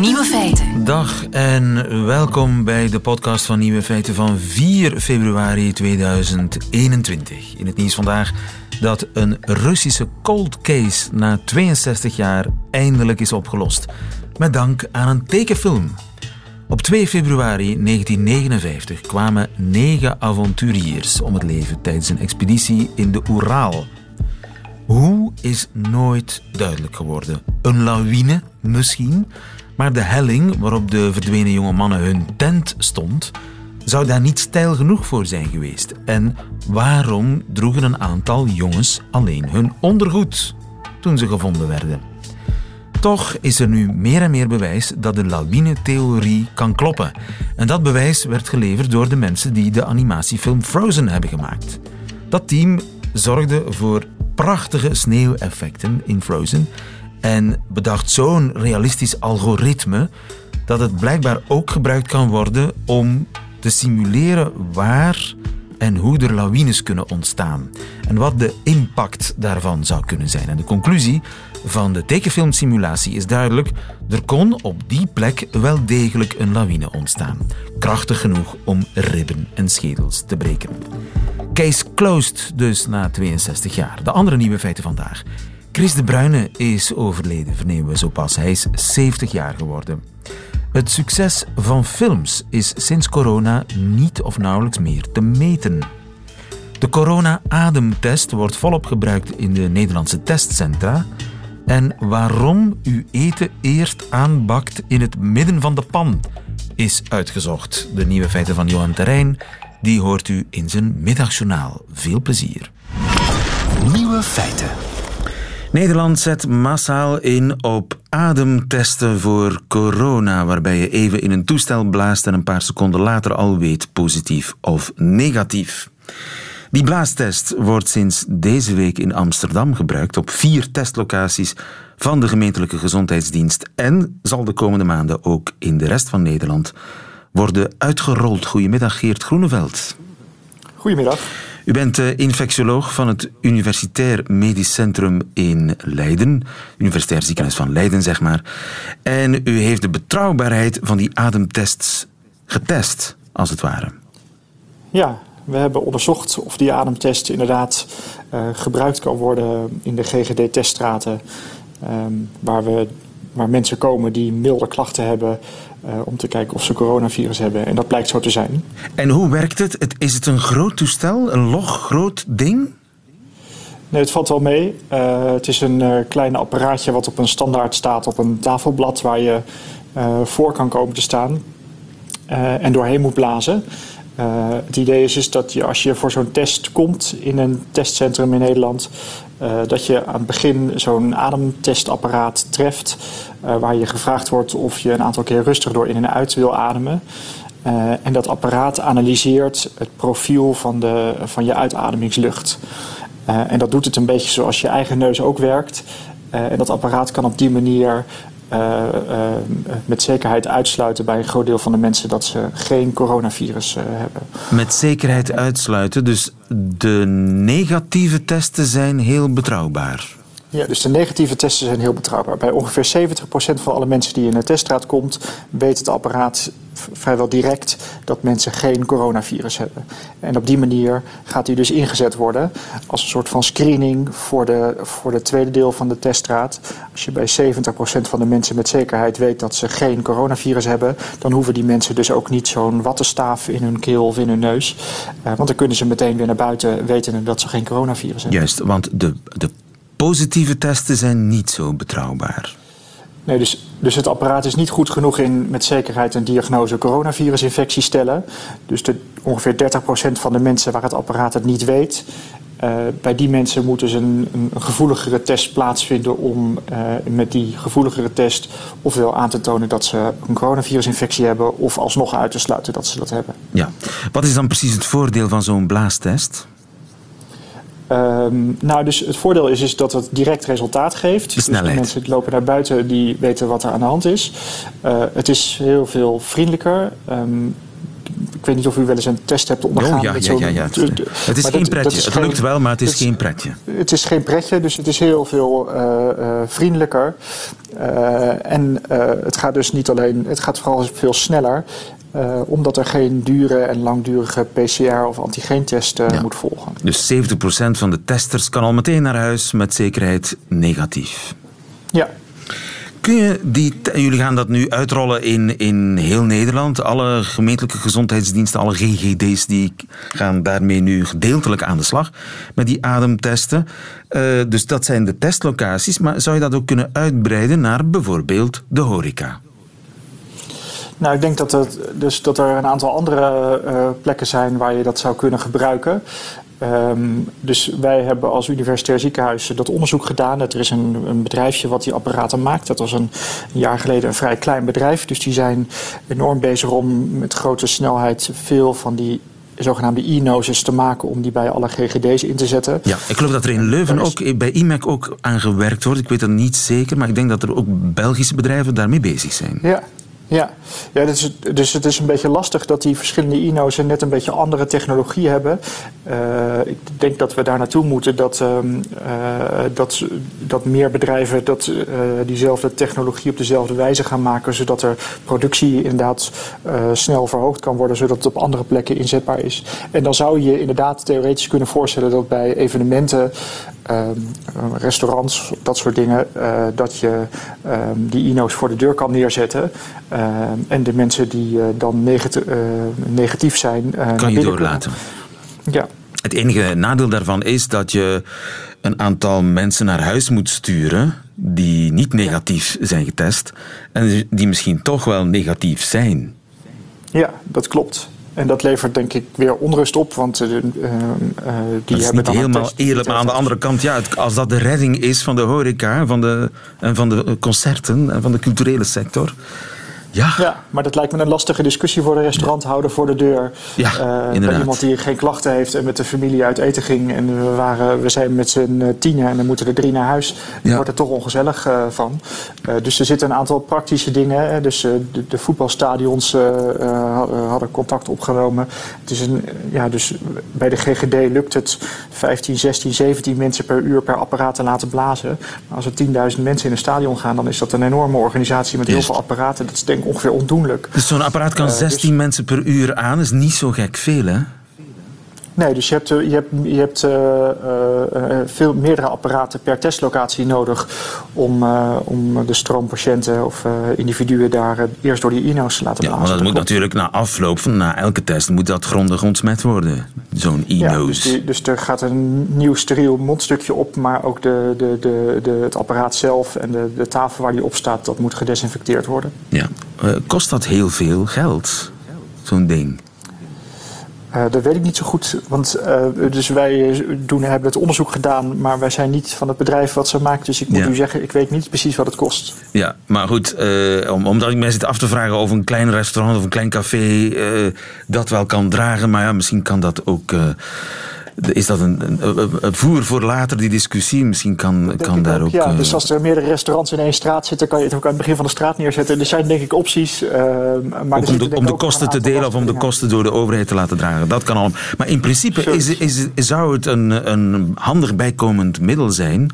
Nieuwe feiten. Dag en welkom bij de podcast van Nieuwe Feiten van 4 februari 2021. In het nieuws vandaag dat een Russische cold case na 62 jaar eindelijk is opgelost. Met dank aan een tekenfilm. Op 2 februari 1959 kwamen negen avonturiers om het leven tijdens een expeditie in de Oeraal. Hoe is nooit duidelijk geworden. Een lawine misschien, maar de helling waarop de verdwenen jonge mannen hun tent stond, zou daar niet stijl genoeg voor zijn geweest. En waarom droegen een aantal jongens alleen hun ondergoed toen ze gevonden werden? Toch is er nu meer en meer bewijs dat de lawine-theorie kan kloppen. En dat bewijs werd geleverd door de mensen die de animatiefilm Frozen hebben gemaakt. Dat team zorgde voor prachtige sneeuweffecten in Frozen en bedacht zo'n realistisch algoritme dat het blijkbaar ook gebruikt kan worden om te simuleren waar en hoe er lawines kunnen ontstaan en wat de impact daarvan zou kunnen zijn. En de conclusie van de tekenfilmsimulatie is duidelijk: er kon op die plek wel degelijk een lawine ontstaan. Krachtig genoeg om ribben en schedels te breken. Case closed dus na 62 jaar. De andere nieuwe feiten vandaag. Chris de Bruyne is overleden, vernemen we zo pas. Hij is 70 jaar geworden. Het succes van films is sinds corona niet of nauwelijks meer te meten. De corona-ademtest wordt volop gebruikt in de Nederlandse testcentra. En waarom u eten eerst aanbakt in het midden van de pan is uitgezocht. De nieuwe feiten van Johan Terrein, die hoort u in zijn middagjournaal. Veel plezier. Nieuwe feiten. Nederland zet massaal in op ademtesten voor corona, waarbij je even in een toestel blaast en een paar seconden later al weet positief of negatief. Die blaastest wordt sinds deze week in Amsterdam gebruikt op vier testlocaties van de gemeentelijke gezondheidsdienst en zal de komende maanden ook in de rest van Nederland worden uitgerold. Goedemiddag Geert Groeneveld. Goedemiddag. U bent infectioloog van het Universitair Medisch Centrum in Leiden, Universitair Ziekenhuis van Leiden, zeg maar. En u heeft de betrouwbaarheid van die ademtests getest, als het ware. Ja, we hebben onderzocht of die ademtest inderdaad uh, gebruikt kan worden in de GGD-teststraten, um, waar, we, waar mensen komen die milde klachten hebben. Uh, om te kijken of ze coronavirus hebben. En dat blijkt zo te zijn. En hoe werkt het? is het een groot toestel? Een log groot ding? Nee, het valt wel mee. Uh, het is een uh, klein apparaatje wat op een standaard staat op een tafelblad waar je voor kan komen te staan en doorheen moet blazen. Het idee is, is dat je als je voor zo'n test komt in een testcentrum in Nederland, uh, dat je aan het begin zo'n ademtestapparaat treft, uh, waar je gevraagd wordt of je een aantal keer rustig door in en uit wil ademen. en dat apparaat analyseert het profiel van, de, van je uitademingslucht. en dat doet het een beetje zoals je eigen neus ook werkt. en dat apparaat kan op die manier uh, uh, met zekerheid uitsluiten bij een groot deel van de mensen dat ze geen coronavirus uh, hebben. Met zekerheid uitsluiten, dus de negatieve testen zijn heel betrouwbaar. Ja, dus de negatieve testen zijn heel betrouwbaar. Bij ongeveer 70% van alle mensen die in de teststraat komt, weet het apparaat vrijwel direct dat mensen geen coronavirus hebben. En op die manier gaat hij dus ingezet worden als een soort van screening voor de, voor de tweede deel van de teststraat. Als je bij 70% van de mensen met zekerheid weet dat ze geen coronavirus hebben, dan hoeven die mensen dus ook niet zo'n wattenstaaf in hun keel of in hun neus. Uh, want dan kunnen ze meteen weer naar buiten weten dat ze geen coronavirus hebben. Juist, want de, de positieve testen zijn niet zo betrouwbaar. Nee, dus, dus het apparaat is niet goed genoeg in met zekerheid een diagnose coronavirusinfectie stellen. Dus de, ongeveer 30% van de mensen waar het apparaat het niet weet, uh, bij die mensen moet dus een, een, gevoeligere test plaatsvinden om uh, met die gevoeligere test ofwel aan te tonen dat ze een coronavirusinfectie hebben of alsnog uit te sluiten dat ze dat hebben. Ja. Wat is dan precies het voordeel van zo'n blaastest? Um, nou, dus het voordeel is, is dat het direct resultaat geeft. De snelheid. Dus mensen lopen naar buiten die weten wat er aan de hand is. Uh, het is heel veel vriendelijker. Um, ik weet niet of u wel eens een test hebt ondergaan. Oh, ja, ja, ja, ja. Het is geen pretje. het lukt wel, maar het is geen pretje. Het is geen pretje, dus het is heel veel vriendelijker. en het gaat dus niet alleen, het gaat vooral veel sneller. Uh, omdat er geen dure en langdurige PCR- of antigeentest uh, moet volgen. Dus 70% van de testers kan al meteen naar huis met zekerheid negatief. Ja. Kun je die, jullie gaan dat nu uitrollen in, in heel Nederland. Alle gemeentelijke gezondheidsdiensten, alle GGD's, die gaan daarmee nu gedeeltelijk aan de slag met die ademtesten. Uh, dus dat zijn de testlocaties. Maar zou je dat ook kunnen uitbreiden naar bijvoorbeeld de horeca? Nou, ik denk dat, het, dus dat er een aantal andere uh, plekken zijn waar je dat zou kunnen gebruiken. Um, dus wij hebben als universitair ziekenhuis dat onderzoek gedaan. Er is een, een, bedrijfje wat die apparaten maakt. Dat was een, een, jaar geleden een vrij klein bedrijf. Dus die zijn enorm bezig om met grote snelheid veel van die zogenaamde e-noses te maken om die bij alle GGD's in te zetten. Ja, ik geloof dat er in Leuven ook bij IMEC ook aan gewerkt wordt. Ik weet dat niet zeker, maar ik denk dat er ook Belgische bedrijven daarmee bezig zijn. Ja, ja, ja dus, dus het is een beetje lastig dat die verschillende INO's net een beetje andere technologie hebben. Uh, ik denk dat we daar naartoe moeten dat, um, uh, dat, dat meer bedrijven dat, uh, diezelfde technologie op dezelfde wijze gaan maken, zodat er productie inderdaad snel verhoogd kan worden, zodat het op andere plekken inzetbaar is. En dan zou je inderdaad theoretisch kunnen voorstellen dat bij evenementen Ehm, restaurants, dat soort dingen, uh, dat je ehm, die INO's voor de deur kan neerzetten. Ehm, en de mensen die uh, dan negatief, uh, negatief zijn. kan je doorlaten. Ja. Het enige nadeel daarvan is dat je een aantal mensen naar huis moet sturen die niet negatief zijn getest en die misschien toch wel negatief zijn. Ja, dat klopt. En dat levert denk ik weer onrust op, want uh, uh, die dat hebben niet helemaal eerlijk. Maar aan de andere kant, ja, als dat de redding is van de horeca van de, en van de concerten en van de culturele sector, ja. ja, maar dat lijkt me een lastige discussie voor de restauranthouder voor de deur. Ja, uh, iemand die geen klachten heeft en met de familie uit eten ging. En we, waren, we zijn met z'n eh, tienen en dan moeten er drie naar huis. Dan wordt er toch ongezellig uh, van. Uh, dus er zitten een aantal praktische dingen. Hè. Dus de, de, voetbalstadions hadden contact opgenomen. Het is een, ja, dus bij de GGD lukt het 15, 16, 17 mensen per uur per apparaat te laten blazen. Maar als er 10.000 mensen in een stadion gaan, dan is dat een enorme organisatie met heel veel apparaten. Dat is denk ongeveer ondoenlijk. Dus zo'n apparaat kan 16 dus- mensen per uur aan, is niet zo gek veel, hè? Nee, dus je hebt, je hebt, je hebt uh, uh, veel meerdere apparaten per testlocatie nodig om, uh, om de stroompatiënten of individuen daar eerst door die INO's te laten blazen. Ja, maar dat, moet natuurlijk na afloop van na elke test moet dat grondig ontsmet worden, zo'n INO's. Ja, dus, dus, er gaat een nieuw steriel mondstukje op, maar ook de, de, de, de, het apparaat zelf en de, de tafel waar die op staat, dat moet gedesinfecteerd worden. Ja, kost dat heel veel geld, zo'n ding? Uh, dat weet ik niet zo goed, want uh, dus wij doen, hebben het onderzoek gedaan, maar wij zijn niet van het bedrijf wat ze maakt. Dus ik moet ja. u zeggen, ik weet niet precies wat het kost. Ja, maar goed, uh, om, omdat ik mij zit af te vragen of een klein restaurant of een klein café dat wel kan dragen, maar ja, misschien kan dat ook is dat een, een, een, voer voor later, die discussie? Misschien kan, kan daar ook... ja, dus als er meerdere restaurants in één straat zitten... kan je het ook aan het begin van de straat neerzetten. Er zijn denk ik opties. Uh, maar om de, om de kosten te delen of om de kosten door de overheid te laten dragen. Dat kan allemaal. Maar in principe is, is, zou het een, een handig bijkomend middel zijn...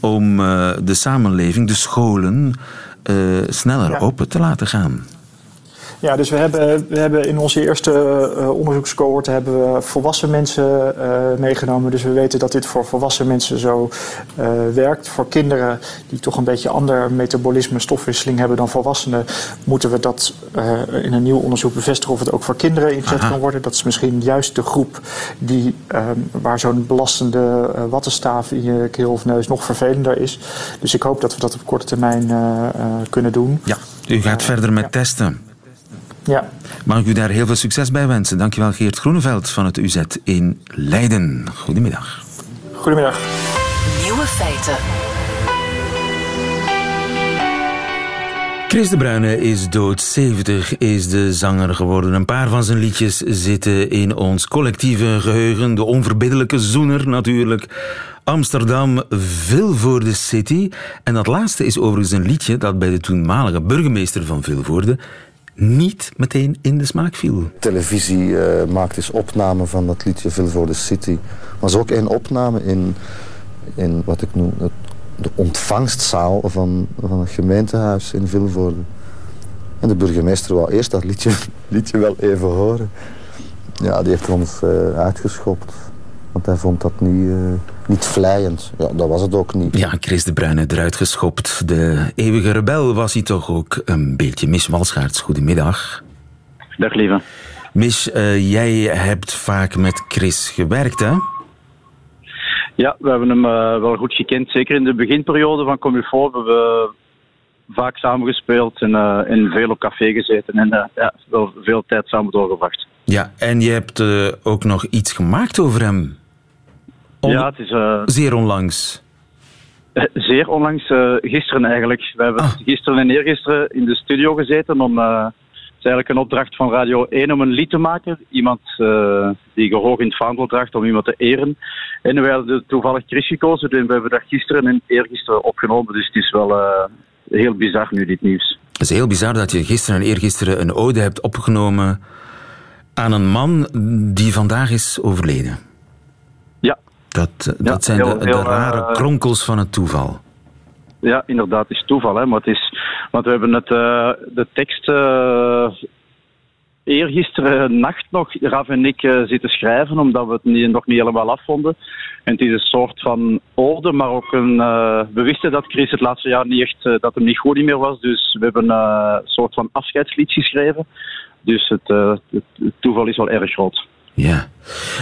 om uh, de samenleving, de scholen... Sneller ja. open te laten gaan. Ja, dus we hebben, we hebben in onze eerste uh, onderzoekscohort hebben we volwassen mensen uh, meegenomen. Dus we weten dat dit voor volwassen mensen zo uh, werkt. Voor kinderen die toch een beetje ander metabolisme, stofwisseling hebben dan volwassenen, moeten we dat in een nieuw onderzoek bevestigen of het ook voor kinderen ingezet kan worden. Dat is misschien juist de groep die, waar zo'n belastende wattenstaaf in je keel of neus nog vervelender is. Dus ik hoop dat we dat op korte termijn kunnen doen. Ja, u gaat verder met testen. Ja. Mag ik u daar heel veel succes bij wensen. Dankjewel Geert Groeneveld van het UZ in Leiden. Goedemiddag. Goedemiddag. Nieuwe feiten. Chris de Bruyne is dood, 70 is de zanger geworden. Een paar van zijn liedjes zitten in ons collectieve geheugen. De onverbiddelijke zoener natuurlijk. Amsterdam, Vilvoorde City. En dat laatste is overigens een liedje dat bij de toenmalige burgemeester van Vilvoorde niet meteen in de smaak viel. Televisie uh, maakt eens opname van dat liedje Vilvoorde City. Er was ook één opname in, in wat ik noem de ontvangstzaal van, van het gemeentehuis in Vilvoorde. En de burgemeester wou eerst dat liedje, liedje wel even horen. Ja, die heeft ons uh, uitgeschopt. Want hij vond dat niet, uh, niet vlijend. Ja, dat was het ook niet. Ja, Chris de Bruyne eruit geschopt. De eeuwige rebel was hij toch ook een beetje. Miss Walschaerts, goedemiddag. Dag lieve. Miss, uh, jij hebt vaak met Chris gewerkt, hè? Ja, we hebben hem uh, wel goed gekend. Zeker in de beginperiode van Comufo hebben we vaak samengespeeld en uh, in veel op café gezeten en ja, wel veel tijd samen doorgebracht. Ja, en je hebt ook nog iets gemaakt over hem. Ja, het is... Uh, zeer onlangs. Zeer onlangs, uh, gisteren eigenlijk. We hebben ah. gisteren en eergisteren in de studio gezeten om... Uh, het is eigenlijk een opdracht van Radio 1 om een lied te maken. Iemand die gehoog in het vaandel draagt om iemand te eren. En we hadden toevallig Chris gekozen. Dus we hebben dat gisteren en eergisteren opgenomen. Dus het is wel heel bizar nu, dit nieuws. Het is heel bizar dat je gisteren en eergisteren een ode hebt opgenomen aan een man die vandaag is overleden. Dat, dat zijn de, de, rare uh, kronkels van het toeval. Ja, inderdaad, het is toeval. Hè, maar het is, want we hebben het, uh, de tekst uh, eergisteren nacht nog, Raf en ik, zitten schrijven, omdat we het niet, nog niet helemaal afvonden. En het is een soort van ode, maar ook een... we wisten dat Chris het laatste jaar niet echt, dat hem niet goed meer was. Dus we hebben een soort van afscheidslied geschreven. Dus het, het, het toeval is wel erg groot. Ja.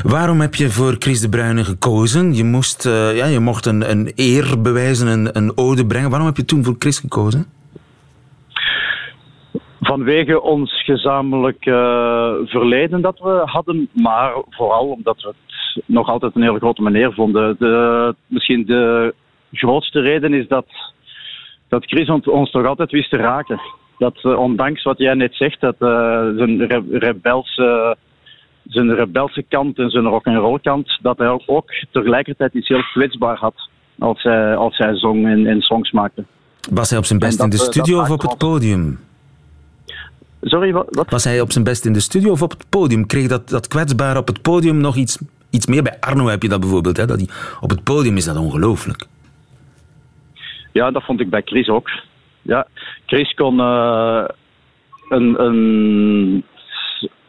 Waarom heb je voor Chris de Bruyne gekozen? Je, moest, uh, ja, je mocht een, een eer bewijzen, een, een ode brengen. Waarom heb je toen voor Chris gekozen? Vanwege ons gezamenlijk uh, verleden dat we hadden, maar vooral omdat we het nog altijd een hele grote meneer vonden. De, misschien de grootste reden is dat, dat Chris ons toch altijd wist te raken. Dat uh, ondanks wat jij net zegt, dat zijn re rebelse zijn rebelse kant en zijn rock'n'roll kant, dat hij ook tegelijkertijd iets heel kwetsbaar had als hij, als hij zong en, en songs maakte. Was hij op zijn best in de studio of op het podium? Sorry, wat, Was hij op zijn best in de studio of op het podium? Kreeg dat, dat kwetsbaar op het podium nog iets, iets meer? Bij Arno heb je dat bijvoorbeeld. Hè? Dat hij, op het podium is dat ongelooflijk. Ja, dat vond ik bij Chris ook. Ja, Chris kon uh, een, een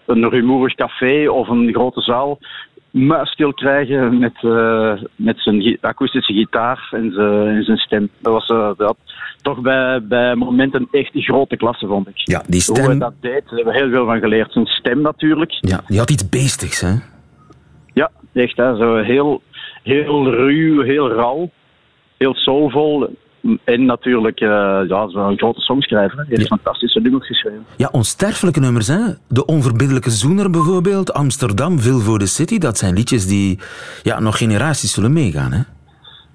een rumoerig café of een grote zaal muisstil krijgen met, uh, met zijn akoestische gitaar en zijn, zijn stem. Dat was uh, dat, toch bij, bij momenten echt een grote klasse, vond ik. Ja, die stem... Hoe hij dat deed, daar hebben we heel veel van geleerd. Zijn stem natuurlijk. Ja, die had iets beestigs, hè? Ja, echt. Hè, zo heel, heel ruw, heel rauw, heel soulvol. En natuurlijk, uh, ja, een grote songschrijver. Hij heeft ja. fantastische nummers geschreven. Ja, onsterfelijke nummers, hè? De Onverbiddelijke Zoener bijvoorbeeld, Amsterdam, Vil voor de City. Dat zijn liedjes die ja, nog generaties zullen meegaan, hè?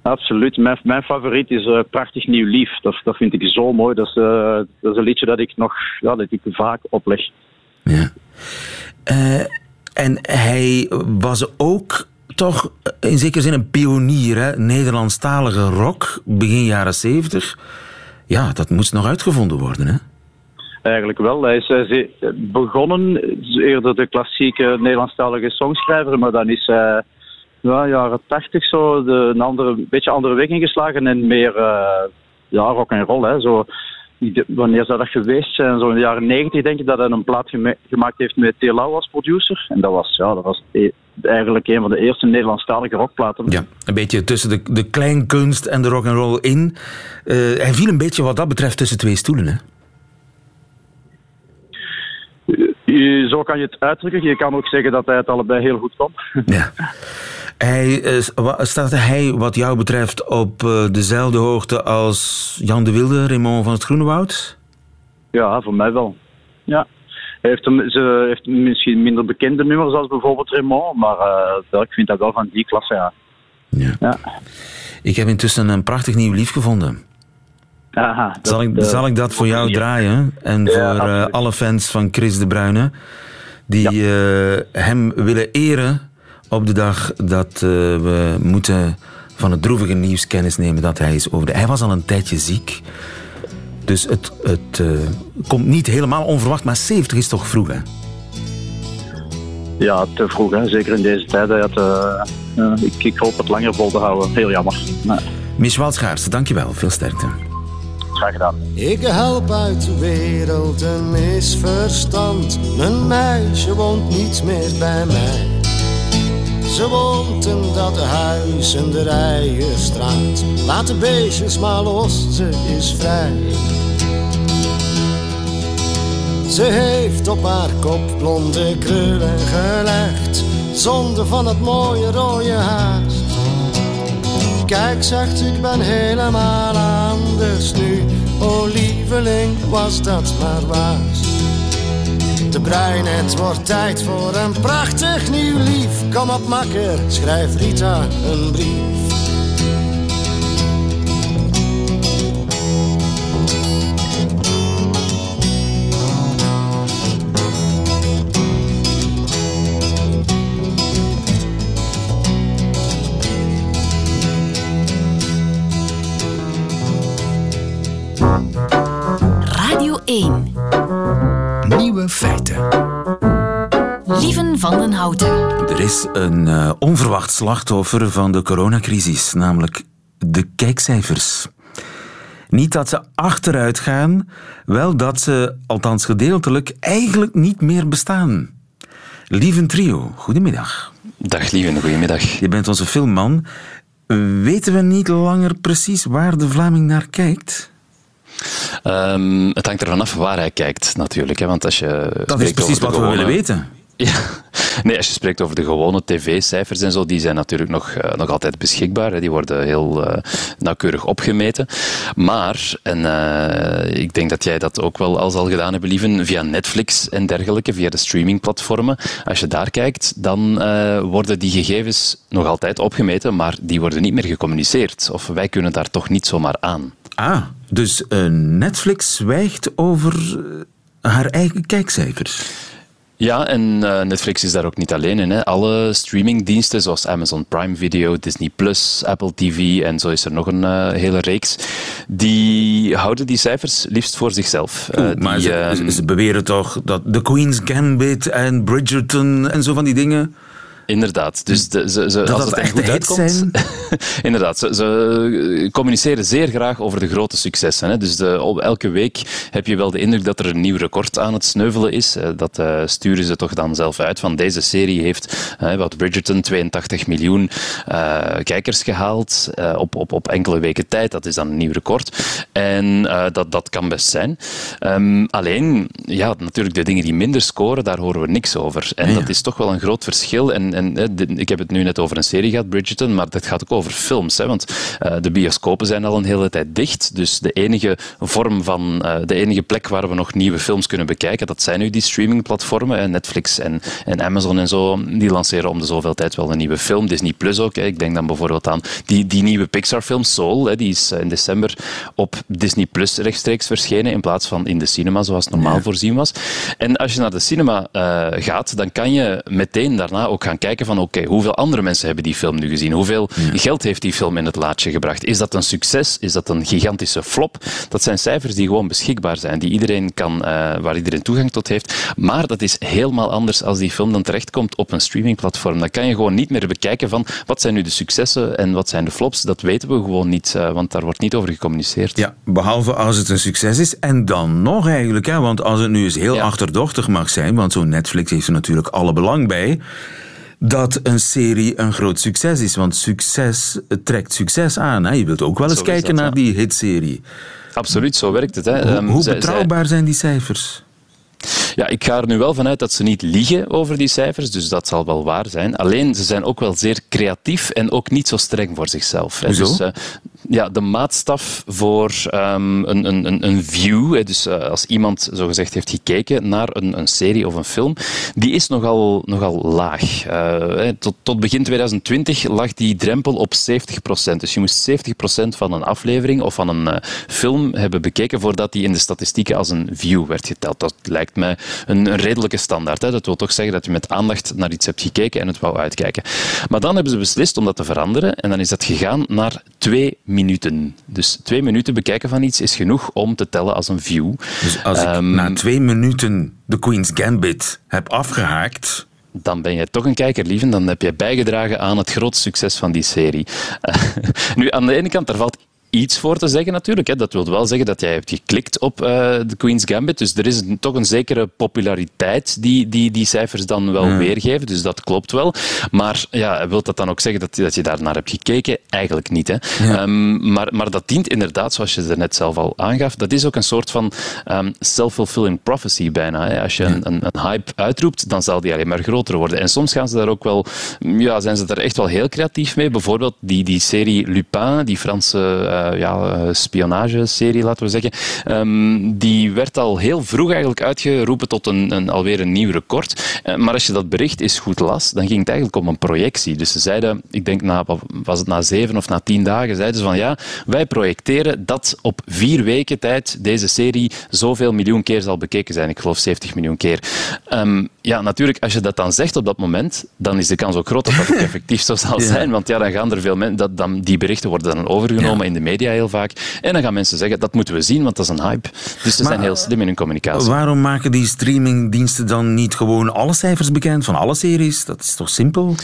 Absoluut. Mijn, mijn favoriet is uh, Prachtig Nieuw Lief. Dat, dat vind ik zo mooi. Dat is, uh, dat is een liedje dat ik nog ja, dat ik vaak opleg. Ja. en hij was ook toch in zekere zin een pionier, hè? Nederlandstalige rock, begin jaren zeventig. Ja, dat moest nog uitgevonden worden, hè? Eigenlijk wel. Hij is begonnen, eerder de klassieke Nederlandstalige songschrijver, maar dan is hij ja, jaren tachtig zo de, een andere, beetje andere weg ingeslagen en meer ja, rock en roll. Hè. Zo, wanneer zou dat geweest zijn? Zo in de jaren negentig denk ik dat hij een plaat gemaakt heeft met T. Lau als producer. En dat was, ja, dat was eigenlijk een van de eerste Nederlandstalige rockplaten. Ja, een beetje tussen de, de kleinkunst en de rock and roll in. Uh, hij viel een beetje wat dat betreft tussen twee stoelen, hè? Zo kan je het uitdrukken. Je kan ook zeggen dat hij het allebei heel goed kon. Ja. Hij, eh, staat hij wat jou betreft op eh, dezelfde hoogte als Jan de Wilde, Raymond van het Groenewoud? Ja, voor mij wel. Ja. Hij heeft, ze heeft misschien minder bekende nummers als bijvoorbeeld Raymond, maar uh, ik vind dat wel van die klasse, ja. ja. ja. Ik heb intussen een prachtig nieuw lief gevonden. Aha, zal, ik, zal ik dat voor jou draaien? En voor uh, alle fans van Chris de Bruyne, die hem willen eren op de dag dat we moeten van het droevige nieuws kennis nemen dat hij is overleden. Hij was al een tijdje ziek. Dus het, het uh, komt niet helemaal onverwacht, maar 70 is toch vroeg, hè? Ja, te vroeg, hè. zeker in deze tijden. Het, uh, ik, ik, hoop het langer vol te houden. Heel jammer. Nee. Miss Waldschaars, dankjewel. Veel sterkte. Graag gedaan. Ik help uit de wereld een misverstand. Mijn meisje woont niet meer bij mij. Ze woont in dat huis in de Rijenstraat. Laat de beestjes maar los, ze is vrij. Ze heeft op haar kop blonde krullen gelegd, zonder van het mooie rode haar. Kijk, zegt ik ben helemaal anders nu. O lieveling, was dat maar waar. De bruin, het wordt tijd voor een prachtig nieuw lief. Kom op makker, schrijf Rita een brief. Nieuwe feiten. Lieven van den Houten. Er is een uh, onverwacht slachtoffer van de coronacrisis, namelijk de kijkcijfers. Niet dat ze achteruit gaan, wel dat ze, althans gedeeltelijk, eigenlijk niet meer bestaan. Lieven Trio, goedemiddag. Dag Lieven, goedemiddag. Je bent onze filmman. Weten we niet langer precies waar de Vlaming naar kijkt? Um, het hangt ervan af waar hij kijkt, natuurlijk. Hè, want als je dat is precies wat we willen weten. Ja, nee, als je spreekt over de gewone tv-cijfers en zo, die zijn natuurlijk nog, uh, nog altijd beschikbaar. Hè. Die worden heel uh, nauwkeurig opgemeten. Maar, en uh, ik denk dat jij dat ook wel al zal gedaan hebben, lieven, via Netflix en dergelijke, via de streamingplatformen. Als je daar kijkt, dan worden die gegevens nog altijd opgemeten, maar die worden niet meer gecommuniceerd. Of wij kunnen daar toch niet zomaar aan. Ah, dus uh, Netflix zwijgt over uh, haar eigen kijkcijfers. Ja, en uh, Netflix is daar ook niet alleen in. Hè. Alle streamingdiensten zoals Amazon Prime Video, Disney Plus, Apple TV en zo is er nog een hele reeks, die houden die cijfers liefst voor zichzelf. Oeh, maar die, ze, ehm, ze beweren toch dat The Queen's Gambit en Bridgerton en zo van die dingen Inderdaad. Dus de, ze, ze, als het er goed uitkomt... Inderdaad. Ze, ze, communiceren zeer graag over de grote successen. Hè. Dus de, elke week heb je wel de indruk dat er een nieuw record aan het sneuvelen is. Dat uh, sturen ze toch dan zelf uit. Van deze serie heeft uh, wat Bridgerton 82 miljoen uh, kijkers gehaald op, op, op enkele weken tijd. Dat is dan een nieuw record. En dat, dat kan best zijn. Um, alleen, ja, natuurlijk de dingen die minder scoren, daar horen we niks over. En ja. dat is toch wel een groot verschil. En, en ik heb het nu net over een serie gehad, Bridgerton, maar dat gaat ook over films. Hè, want uh, de bioscopen zijn al een hele tijd dicht. Dus de enige vorm van, uh, de enige plek waar we nog nieuwe films kunnen bekijken, dat zijn nu die streamingplatformen. Hè, Netflix en, en Amazon en zo, die lanceren om de zoveel tijd wel een nieuwe film. Disney Plus ook. Hè. Ik denk dan bijvoorbeeld aan die, die nieuwe Pixar-film Soul. Hè, die is in december op Disney Plus rechtstreeks verschenen, in plaats van in de cinema, zoals normaal ja. voorzien was. En als je naar de cinema uh, gaat, dan kan je meteen daarna ook gaan kijken van oké, okay, hoeveel andere mensen hebben die film nu gezien? Hoeveel ja. geld heeft die film in het laadje gebracht? Is dat een succes? Is dat een gigantische flop? Dat zijn cijfers die gewoon beschikbaar zijn, die iedereen kan, uh, waar iedereen toegang tot heeft. Maar dat is helemaal anders als die film dan terechtkomt op een streamingplatform. Dan kan je gewoon niet meer bekijken van wat zijn nu de successen en wat zijn de flops. Dat weten we gewoon niet, uh, want daar wordt niet over gecommuniceerd. Ja, behalve als het een succes is. En dan nog eigenlijk, hè, want als het nu eens heel ja. achterdochtig mag zijn, want zo'n Netflix heeft er natuurlijk alle belang bij dat een serie een groot succes is. Want succes trekt succes aan. Hè? Je wilt ook wel eens Zo kijken dat, naar ja. die hitserie. Absoluut, zo werkt het. Hè. Hoe, hoe zij- betrouwbaar zijn die cijfers? Ja, ik ga er nu wel vanuit dat ze niet liegen over die cijfers, dus dat zal wel waar zijn. Alleen, ze zijn ook wel zeer creatief en ook niet zo streng voor zichzelf. Hè. Dus, uh, ja, de maatstaf voor um, een, een, een view, dus uh, als iemand zogezegd heeft gekeken naar een, een, serie of een film, die is nogal, nogal laag. Uh, tot, tot, begin 2020 lag die drempel op 70%. Dus je moest 70% van een aflevering of van een film hebben bekeken voordat die in de statistieken als een view werd geteld. Dat lijkt mij een, redelijke standaard. Hè. Dat wil toch zeggen dat je met aandacht naar iets hebt gekeken en het wou uitkijken. Maar dan hebben ze beslist om dat te veranderen en dan is dat gegaan naar twee minuten. Dus twee minuten bekijken van iets is genoeg om te tellen als een view. Dus als ik Ehm, na twee minuten de Queen's Gambit heb afgehaakt... dan ben jij toch een kijker, lieven. Dan heb je bijgedragen aan het grote succes van die serie. Nu, aan de ene kant, daar valt iets voor te zeggen natuurlijk. Hè. Dat wil wel zeggen dat jij hebt geklikt op eh, de Queen's Gambit. Dus er is een- toch een zekere populariteit die die, die cijfers dan wel weergeven. Dus dat klopt wel. Maar ja, wil dat dan ook zeggen dat, dat je daar naar hebt gekeken? Eigenlijk niet. Hè. Ehm, maar, maar dat dient inderdaad, zoals je er net zelf al aangaf, dat is ook een soort van ehm, self-fulfilling prophecy bijna. Hè. Als je een, een, een hype uitroept, dan zal die alleen maar groter worden. En soms gaan ze daar ook wel, ja, zijn ze daar echt wel heel creatief mee. Bijvoorbeeld die, die serie Lupin, die Franse ja, eh, spionageserie, laten we zeggen. ehm, die werd al heel vroeg eigenlijk uitgeroepen tot een, een, alweer een nieuw record. Eh, maar als je dat bericht eens goed las, dan ging het eigenlijk om een projectie. Dus ze zeiden, ik denk na, was het na zeven of na tien dagen, zeiden ze van ja, wij projecteren dat op vier weken tijd deze serie zoveel miljoen keer zal bekeken zijn. Ik geloof 70 miljoen keer. Ehm, ja, natuurlijk, als je dat dan zegt op dat moment, dan is de kans ook groot dat dat effectief zo zal zijn. Want ja, dan gaan er veel mensen, dat, dan, die berichten worden dan overgenomen in de media heel vaak. En dan gaan mensen zeggen, dat moeten we zien, want dat is een hype. Dus ze Maar- zijn heel slim in hun communicatie. Waarom maken die streamingdiensten dan niet gewoon alle cijfers bekend van alle series? Dat is toch simpel?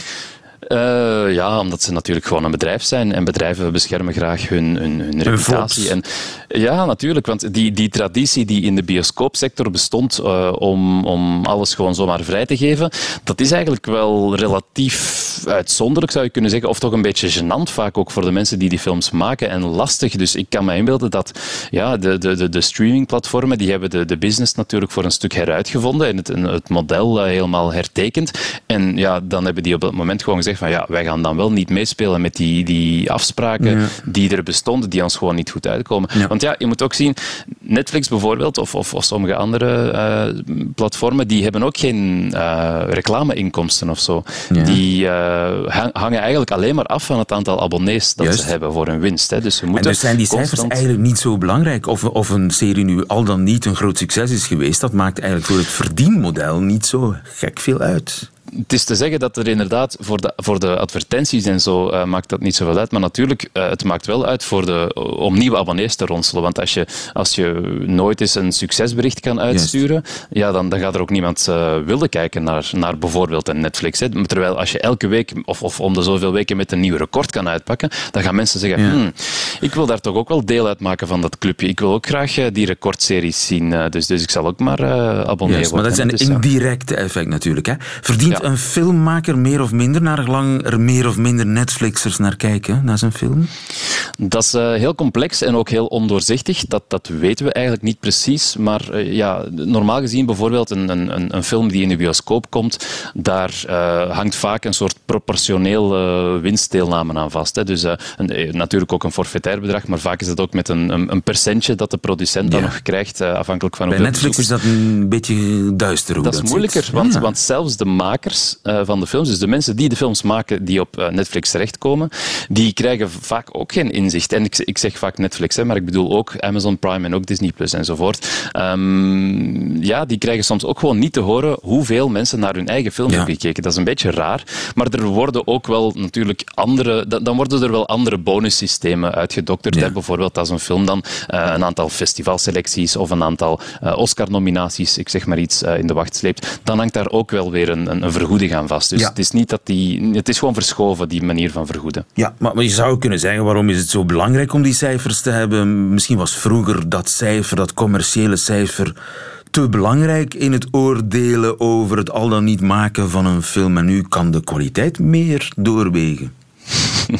Eh, ja, omdat ze natuurlijk gewoon een bedrijf zijn en bedrijven beschermen graag hun, hun, hun reputatie. En, ja, natuurlijk, want die, die traditie die in de bioscoopsector bestond eh, om, om alles gewoon zomaar vrij te geven, dat is eigenlijk wel relatief uitzonderlijk, zou je kunnen zeggen, of toch een beetje gênant vaak ook voor de mensen die die films maken en lastig. Dus ik kan me inbeelden dat ja, de, de, de, de streamingplatformen, die hebben de, de business natuurlijk voor een stuk heruitgevonden en het, het model eh, helemaal hertekend. En ja, dan hebben die op dat moment gewoon gezegd van ja, wij gaan dan wel niet meespelen met die, die afspraken die er bestonden, die ons gewoon niet goed uitkomen. Want ja, je moet ook zien, Netflix bijvoorbeeld, of, of, of sommige andere eh, platformen, die hebben ook geen eh, reclameinkomsten of zo. Die eh, hang- hangen eigenlijk alleen maar af van het aantal abonnees dat Juist. ze hebben voor hun winst. Hè. Dus ze En moeten dus zijn die cijfers constant- eigenlijk niet zo belangrijk. Of, of een serie nu al dan niet een groot succes is geweest, dat maakt eigenlijk voor het verdienmodel niet zo gek veel uit. Het is te zeggen dat er inderdaad voor de, voor de advertenties en zo eh, maakt dat niet zoveel uit. Maar natuurlijk, eh, het maakt wel uit voor de, om nieuwe abonnees te ronselen. Want als je, als je nooit eens een succesbericht kan uitsturen, ja, dan, dan gaat er ook niemand eh, willen kijken naar, naar bijvoorbeeld een Netflix. Hè. Terwijl als je elke week of, of om de zoveel weken met een nieuw record kan uitpakken, dan gaan mensen zeggen, Ja. "Hmm, ik wil daar toch ook wel deel uitmaken van dat clubje. Ik wil ook graag die recordseries zien. dus, dus ik zal ook maar abonnee Juist, maar dat is worden. een Dus indirecte effect natuurlijk. Hè. Verdient Ja. een filmmaker meer of minder, naar gelang er meer of minder Netflixers naar kijken, naar zijn film? Dat is eh, heel complex en ook heel ondoorzichtig. Dat, dat weten we eigenlijk niet precies. Maar eh, ja, normaal gezien bijvoorbeeld een, een, een- een film die in de bioscoop komt, daar eh, hangt vaak een soort proportioneel winstdeelname aan vast. Hè. Dus een- natuurlijk ook een forfaitair bedrag, maar vaak is het ook met een, een, een percentje dat de producent dan Ja. nog krijgt, afhankelijk van Bij hoeveel Netflix is dat een beetje duister hoe Dat dat is moeilijker, want, Ja. want zelfs de makers eh, van de films, dus de mensen die de films maken die op eh, Netflix terechtkomen, die krijgen vaak ook geen inzicht. En ik, ik zeg vaak Netflix, hè, maar ik bedoel ook Amazon Prime en ook Disney Plus enzovoort. Ehm, ja, die krijgen soms ook gewoon niet te horen hoeveel mensen naar hun eigen film Ja. hebben gekeken. Dat is een beetje raar, maar er worden ook wel natuurlijk andere, dan worden er wel andere bonussystemen uitgedokterd. Ja. hè. Bijvoorbeeld als een film dan eh, een aantal festivalselecties of een aantal Oscar-nominaties, ik zeg maar iets, in de wacht sleept, dan hangt daar ook wel weer een, een, een vergoeding aan vast. Dus Ja. het is niet dat die, het is gewoon verschoven, die manier van vergoeden. Ja, maar, maar je zou kunnen zeggen, waarom is het zo belangrijk om die cijfers te hebben? Misschien was vroeger dat cijfer, dat commerciële cijfer, te belangrijk in het oordelen over het al dan niet maken van een film. En nu kan de kwaliteit meer doorwegen.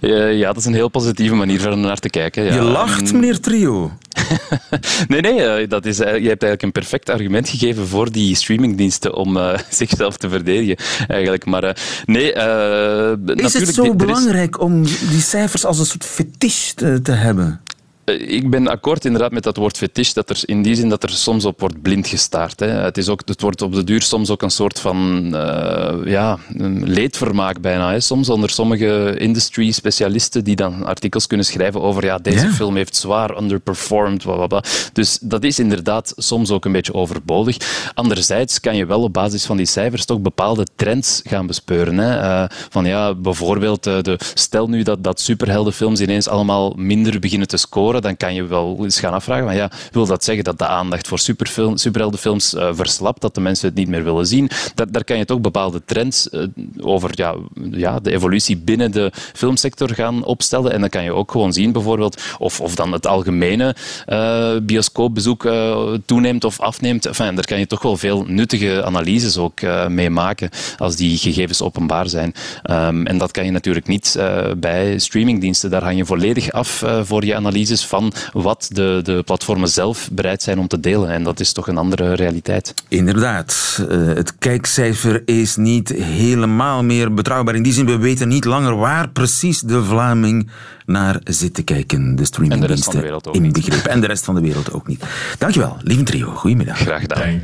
Eh, ja, dat is een heel positieve manier van naar te kijken. Ja. Je lacht, meneer Trio. Nee, nee, eh, dat is, eh, je hebt eigenlijk een perfect argument gegeven voor die streamingdiensten om eh, zichzelf te verdedigen, eigenlijk. Maar nee, Is natuurlijk... het zo is- belangrijk om die cijfers als een soort fetish te, te hebben? Eh, ik ben akkoord inderdaad met dat woord fetish, dat er in die zin dat er soms op wordt blind gestaard. Hè. Het, is ook, het wordt op de duur soms ook een soort van uh, ja, leedvermaak bijna. Hè. Soms onder sommige industry-specialisten die dan artikels kunnen schrijven over ja, deze film heeft zwaar underperformed. Dus dat is inderdaad soms ook een beetje overbodig. Anderzijds kan je wel op basis van die cijfers toch bepaalde trends gaan bespeuren. Hè. Uh, van ja, bijvoorbeeld, de, stel nu dat, dat superheldenfilms ineens allemaal minder beginnen te scoren, dan kan je wel eens gaan afvragen, van, ja, wil dat zeggen dat de aandacht voor superfilm, superheldenfilms uh, verslapt, dat de mensen het niet meer willen zien? Dat, daar kan je toch bepaalde trends uh, over ja, ja, de evolutie binnen de filmsector gaan opstellen. En dan kan je ook gewoon zien, bijvoorbeeld, of, of dan het algemene uh, bioscoopbezoek toeneemt of afneemt. Enfin, daar kan je toch wel veel nuttige analyses ook mee maken als die gegevens openbaar zijn. Um, en dat kan je natuurlijk niet bij streamingdiensten. Daar hang je volledig af voor je analyses van wat de, de platformen zelf bereid zijn om te delen. En dat is toch een andere realiteit. Inderdaad. Uh, het kijkcijfer is niet helemaal meer betrouwbaar. In die zin, we weten niet langer waar precies de Vlaming naar zit te kijken. De streamingdiensten inbegrepen. En de rest van de wereld ook niet. Dankjewel, lieve trio. Goedemiddag. Graag gedaan.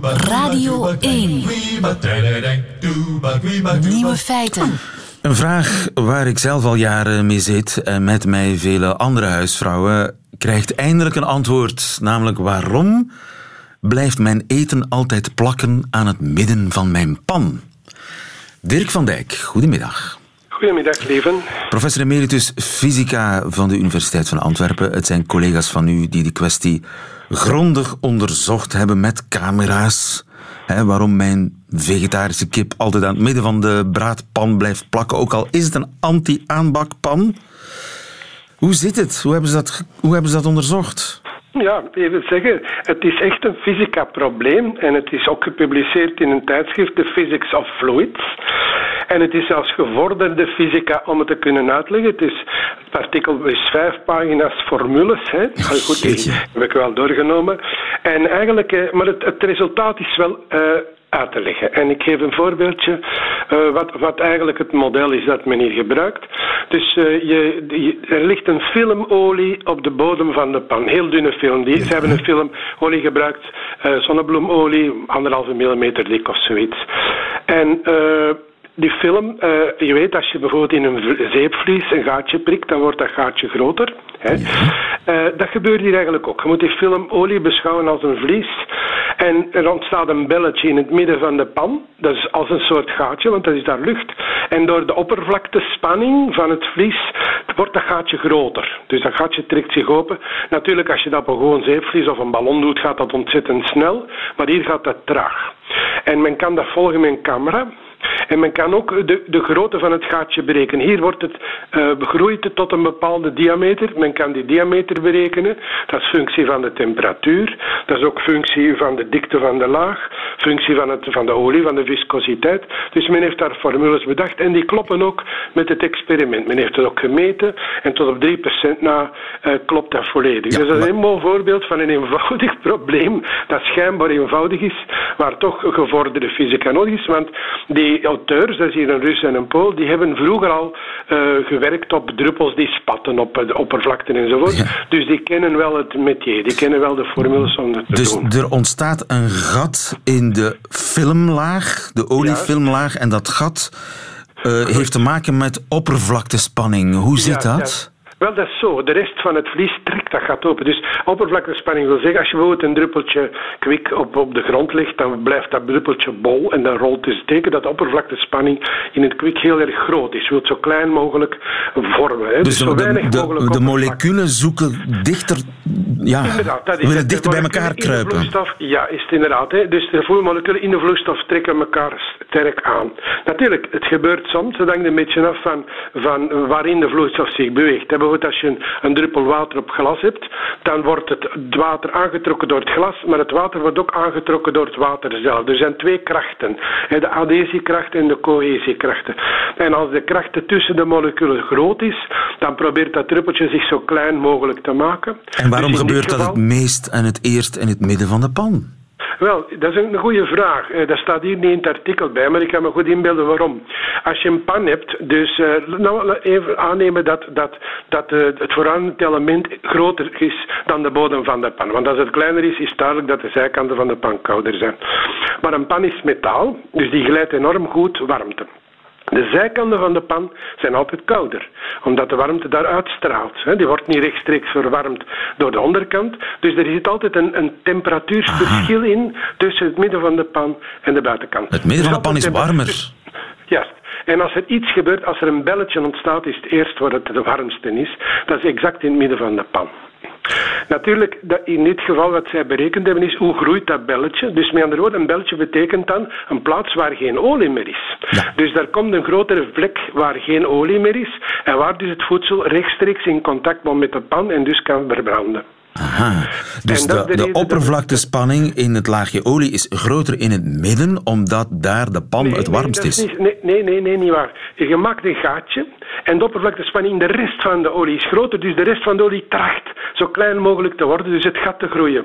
Radio 1. Nieuwe feiten. Een vraag waar ik zelf al jaren mee zit en met mij vele andere huisvrouwen krijgt eindelijk een antwoord, namelijk waarom blijft mijn eten altijd plakken aan het midden van mijn pan? Dirk van Dijk, goedemiddag. Goedemiddag, leven. Professor emeritus fysica van de Universiteit van Antwerpen. Het zijn collega's van u die de kwestie grondig onderzocht hebben met camera's waarom mijn vegetarische kip altijd aan het midden van de braadpan blijft plakken, ook al is het een anti-aanbakpan. Hoe zit het? Hoe hebben ze dat, hoe hebben ze dat onderzocht? Ja, even zeggen, het is echt een fysica-probleem en het is ook gepubliceerd in een tijdschrift, The Physics of Fluids. En het is zelfs gevorderde fysica om het te kunnen uitleggen. Het, is, het artikel is vijf pagina's formules. Hè. Goed, die heb ik wel doorgenomen. En eigenlijk, eh, maar het, het resultaat is wel uh, te. En ik geef een voorbeeldje uh, wat, wat eigenlijk het model is dat men hier gebruikt. Dus uh, je, er ligt een filmolie op de bodem van de pan. Heel dunne film. Die, ze hebben een filmolie gebruikt, uh, zonnebloemolie, anderhalve millimeter dik of zoiets. En die film, uh, je weet, als je bijvoorbeeld in een zeepvlies een gaatje prikt, dan wordt dat gaatje groter. Hè? Uh, dat gebeurt hier eigenlijk ook. Je moet die filmolie beschouwen als een vlies. En er ontstaat een belletje in het midden van de pan. Dat is als een soort gaatje, want dat is daar lucht. En door de oppervlaktespanning van het vlies wordt dat gaatje groter. Dus dat gaatje trekt zich open. Natuurlijk, als je dat op een gewoon zeepvlies of een ballon doet, gaat dat ontzettend snel. Maar hier gaat dat traag. En men kan dat volgen met een camera. En men kan ook de, de grootte van het gaatje berekenen. Hier wordt het uh, begroeid tot een bepaalde diameter. Men kan die diameter berekenen. Dat is functie van de temperatuur. Dat is ook functie van de dikte van de laag. Functie van, het, van de olie, van de viscositeit. Dus men heeft daar formules bedacht. En die kloppen ook met het experiment. Men heeft het ook gemeten. En tot op 3% na uh, klopt dat volledig. dus dat is een mooi voorbeeld van een eenvoudig probleem. Dat schijnbaar eenvoudig is. Maar toch gevorderde fysica nodig is. Want die auteurs, dat is hier een Rus en een Pool, die hebben vroeger al uh, gewerkt op druppels die spatten op de oppervlakte enzovoort. Dus die kennen wel het métier, die kennen wel de formules om dat te dus doen. Dus er ontstaat een gat in de filmlaag, de oliefilmlaag, en dat gat uh, heeft te maken met oppervlaktespanning. Hoe zit ja, dat? Wel, dat is zo. De rest van het vlies trekt dat gaat open. Dus oppervlaktespanning wil zeggen, als je bijvoorbeeld een druppeltje kwik op, op de grond legt, dan blijft dat druppeltje bol en dan rolt dus teken dat de oppervlaktespanning in het kwik heel erg groot is. Je wilt zo klein mogelijk vormen. Hè. Dus, dus zo de, weinig de, mogelijk de moleculen zoeken dichter, ja, inderdaad, dat is willen dichter bij elkaar kruipen. Vloeistof, ja, is het inderdaad. Hè. Dus de voermoleculen in de vloeistof trekken elkaar sterk aan. Natuurlijk, het gebeurt soms, het hangt een beetje af van, van waarin de vloeistof zich beweegt als je een, een, druppel water op glas hebt, dan wordt het water aangetrokken door het glas, maar het water wordt ook aangetrokken door het water zelf. Er zijn twee krachten, de adhesiekracht en de cohesiekrachten. En als de kracht tussen de moleculen groot is, dan probeert dat druppeltje zich zo klein mogelijk te maken. En waarom dus gebeurt dat het meest en het eerst in het midden van de pan? Wel, dat is een goede vraag. Uh, staat hier niet in het artikel bij, maar ik kan me goed inbeelden waarom. Als je een pan hebt, dus uh, nou, even aannemen dat, dat, dat uh, het vooraanstaande element groter is dan de bodem van de pan. Want als het kleiner is, is duidelijk dat de zijkanten van de pan kouder zijn. Maar een pan is metaal, dus die glijdt enorm goed warmte. De zijkanten van de pan zijn altijd kouder, omdat de warmte daar uitstraalt. Die wordt niet rechtstreeks verwarmd door de onderkant. Dus er zit altijd een, een temperatuursverschil in tussen het midden van de pan en de buitenkant. Het midden van de pan is warmer. Juist. En als er iets gebeurt, als er een belletje ontstaat, is het eerst waar het de warmste is. Dat is exact in het midden van de pan. Natuurlijk, in dit geval wat zij berekend hebben is hoe groeit dat belletje. Dus met andere woorden, een belletje betekent dan een plaats waar geen olie meer is. Dus daar komt een grotere vlek waar geen olie meer is en waar dus het voedsel rechtstreeks in contact komt met de pan en dus kan verbranden. Aha. Dus de, de, de oppervlaktespanning in het laagje olie is groter in het midden, omdat daar de pan het warmst nee, is. Nee, nee, nee, nee, niet waar. Je maakt een gaatje en de oppervlaktespanning in de rest van de olie is groter, dus de rest van de olie tracht zo klein mogelijk te worden, dus het gaat te groeien.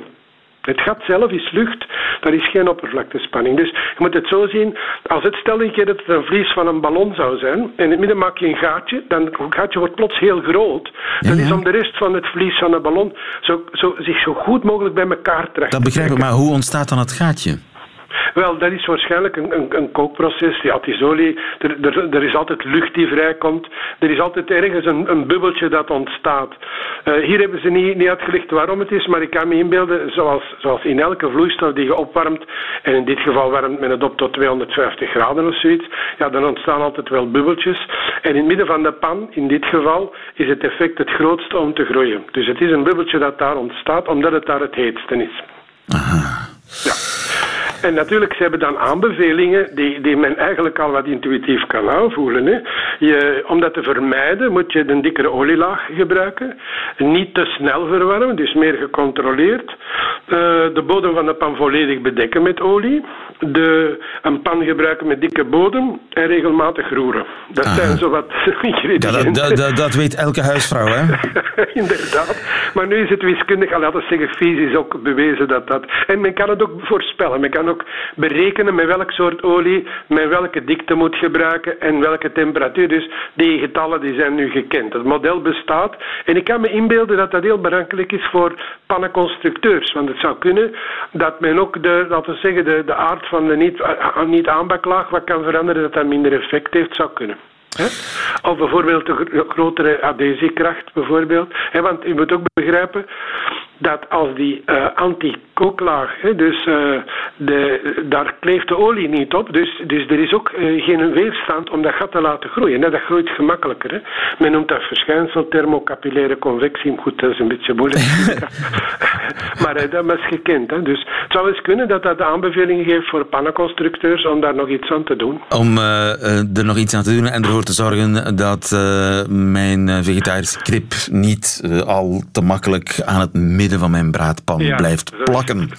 Het gat zelf is lucht, daar is geen oppervlaktespanning. Dus je moet het zo zien, als het stel een keer dat het een vlies van een ballon zou zijn, en in het midden maak je een gaatje, dan het gaatje wordt plots heel groot. Dan is om de rest van het vlies van de ballon zo, zo, zich zo goed mogelijk bij elkaar trekken. Dat begrijp ik, maar hoe ontstaat dan het gaatje? Wel, dat is waarschijnlijk een, een, een kookproces. Ja, het is olie. Er, er, er, is altijd lucht die vrijkomt. Er is altijd ergens een, een bubbeltje dat ontstaat. Uh, hier hebben ze niet, niet uitgelegd waarom het is, maar ik kan me inbeelden, zoals, zoals in elke vloeistof die je opwarmt, en in dit geval warmt men het op tot 250 graden of zoiets, ja, dan ontstaan altijd wel bubbeltjes. En in het midden van de pan, in dit geval, is het effect het grootste om te groeien. Dus het is een bubbeltje dat daar ontstaat, omdat het daar het heetste is. Aha. Ja. En natuurlijk, ze hebben dan aanbevelingen die, die men eigenlijk al wat intuïtief kan aanvoelen. Hè. Je, om dat te vermijden moet je een dikkere olielaag gebruiken. Niet te snel verwarmen, dus meer gecontroleerd. Uh, de bodem van de pan volledig bedekken met olie. De, een pan gebruiken met dikke bodem en regelmatig roeren. Dat Aha. zijn zo wat ingrediënten. Dat, dat, dat, weet elke huisvrouw, hè? Inderdaad. Maar nu is het wiskundig, al laten we zeggen, fysisch ook bewezen dat dat... En men kan het ook voorspellen. Men kan ook berekenen met welk soort olie men welke dikte moet gebruiken en welke temperatuur. Dus die getallen die zijn nu gekend. Het model bestaat en ik kan me inbeelden dat dat heel belangrijk is voor pannenconstructeurs. Want het zou kunnen dat men ook de, laten we zeggen, de, de aard van de niet, niet aanbaklaag wat kan veranderen, dat dat minder effect heeft, zou kunnen. Of bijvoorbeeld de grotere adhesiekracht, bijvoorbeeld. want u moet ook begrijpen dat als die uh, anti-kooklaag, dus uh, de, daar kleeft de olie niet op, dus, dus er is ook uh, geen weerstand om dat gat te laten groeien. dat groeit gemakkelijker. Hè. Men noemt dat verschijnsel thermocapillaire convectie. Goed, dat is een beetje moeilijk. maar dat is gekend. Hè. Dus het zou eens kunnen dat dat de aanbeveling geeft voor pannenconstructeurs om daar nog iets aan te doen. Om er nog iets aan te doen en ervoor te zorgen dat mijn vegetarische krip niet al te makkelijk aan het midden van mijn braadpan ja, blijft plakken.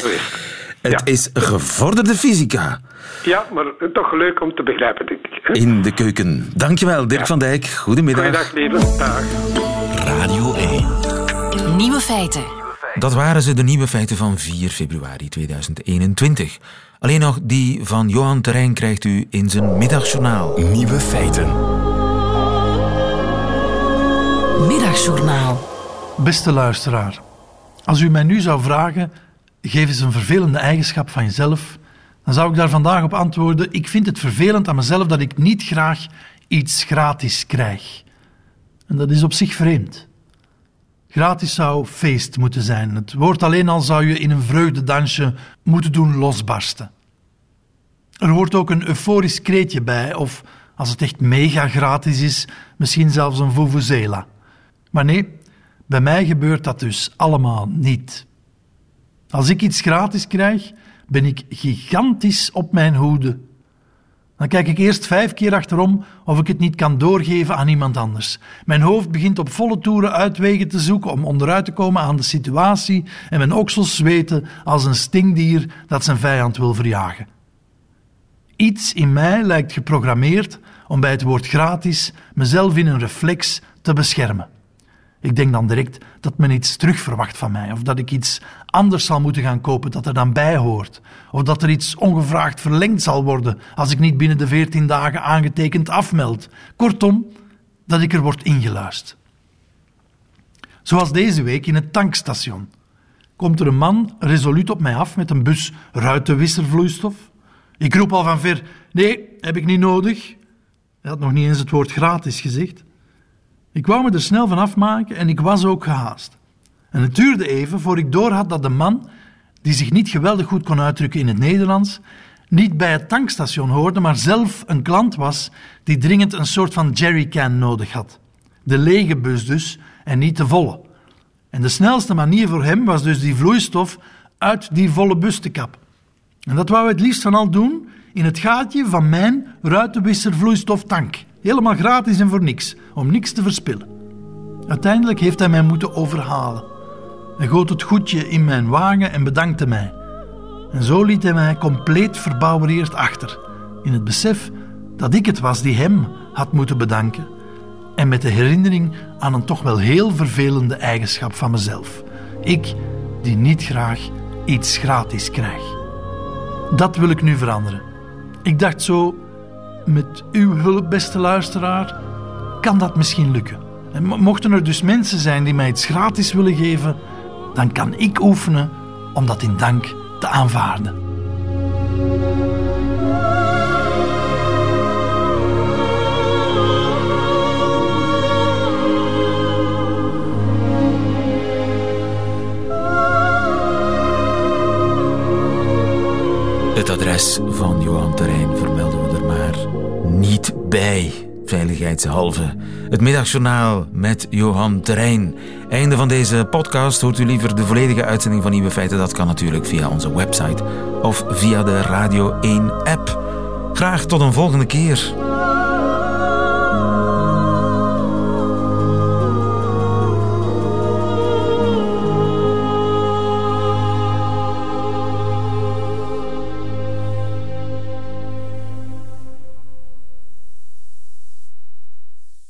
Het ja. is gevorderde fysica. Ja, maar toch leuk om te begrijpen, denk ik. In de keuken. Dankjewel, Dirk ja. van Dijk. Goedemiddag. Goedendag, lieve. Dag. Radio 1. Nieuwe feiten. Dat waren ze, de nieuwe feiten van 4 februari 2021. Alleen nog die van Johan Terrein krijgt u in zijn middagjournaal. Nieuwe feiten. Middagjournaal. Beste luisteraar. Als u mij nu zou vragen, geef eens een vervelende eigenschap van jezelf, dan zou ik daar vandaag op antwoorden: ik vind het vervelend aan mezelf dat ik niet graag iets gratis krijg. En dat is op zich vreemd. Gratis zou feest moeten zijn. Het woord alleen al zou je in een vreugdedansje moeten doen losbarsten. Er hoort ook een euforisch kreetje bij, of als het echt mega gratis is, misschien zelfs een vuvuzela. Maar nee, bij mij gebeurt dat dus allemaal niet. Als ik iets gratis krijg, ben ik gigantisch op mijn hoede. Dan kijk ik eerst vijf keer achterom of ik het niet kan doorgeven aan iemand anders. Mijn hoofd begint op volle toeren uitwegen te zoeken om onderuit te komen aan de situatie en mijn oksels zweten als een stingdier dat zijn vijand wil verjagen. Iets in mij lijkt geprogrammeerd om bij het woord gratis mezelf in een reflex te beschermen. Ik denk dan direct dat men iets terug verwacht van mij, of dat ik iets anders zal moeten gaan kopen dat er dan bij hoort, of dat er iets ongevraagd verlengd zal worden als ik niet binnen de veertien dagen aangetekend afmeld. Kortom, dat ik er word ingeluisterd. Zoals deze week in het tankstation. Komt er een man resoluut op mij af met een bus ruitenwisservloeistof? Ik roep al van ver: Nee, heb ik niet nodig. Hij had nog niet eens het woord gratis gezegd. Ik wou me er snel van afmaken en ik was ook gehaast. En het duurde even voor ik doorhad dat de man, die zich niet geweldig goed kon uitdrukken in het Nederlands, niet bij het tankstation hoorde, maar zelf een klant was die dringend een soort van jerrycan nodig had. De lege bus dus, en niet de volle. En de snelste manier voor hem was dus die vloeistof uit die volle bus te kap. En dat wou hij het liefst van al doen in het gaatje van mijn ruitenwisservloeistoftank. Helemaal gratis en voor niks, om niks te verspillen. Uiteindelijk heeft hij mij moeten overhalen. Hij goot het goedje in mijn wagen en bedankte mij. En zo liet hij mij compleet verbouwereerd achter, in het besef dat ik het was die hem had moeten bedanken en met de herinnering aan een toch wel heel vervelende eigenschap van mezelf. Ik die niet graag iets gratis krijg. Dat wil ik nu veranderen. Ik dacht zo, met uw hulp, beste luisteraar, kan dat misschien lukken. En mochten er dus mensen zijn die mij iets gratis willen geven, dan kan ik oefenen om dat in dank te aanvaarden. Het adres van Johan Terrein vermelden we er maar niet bij, veiligheidshalve. Het middagjournaal met Johan Terrein. Einde van deze podcast. Hoort u liever de volledige uitzending van Nieuwe Feiten? Dat kan natuurlijk via onze website of via de Radio 1 app. Graag tot een volgende keer.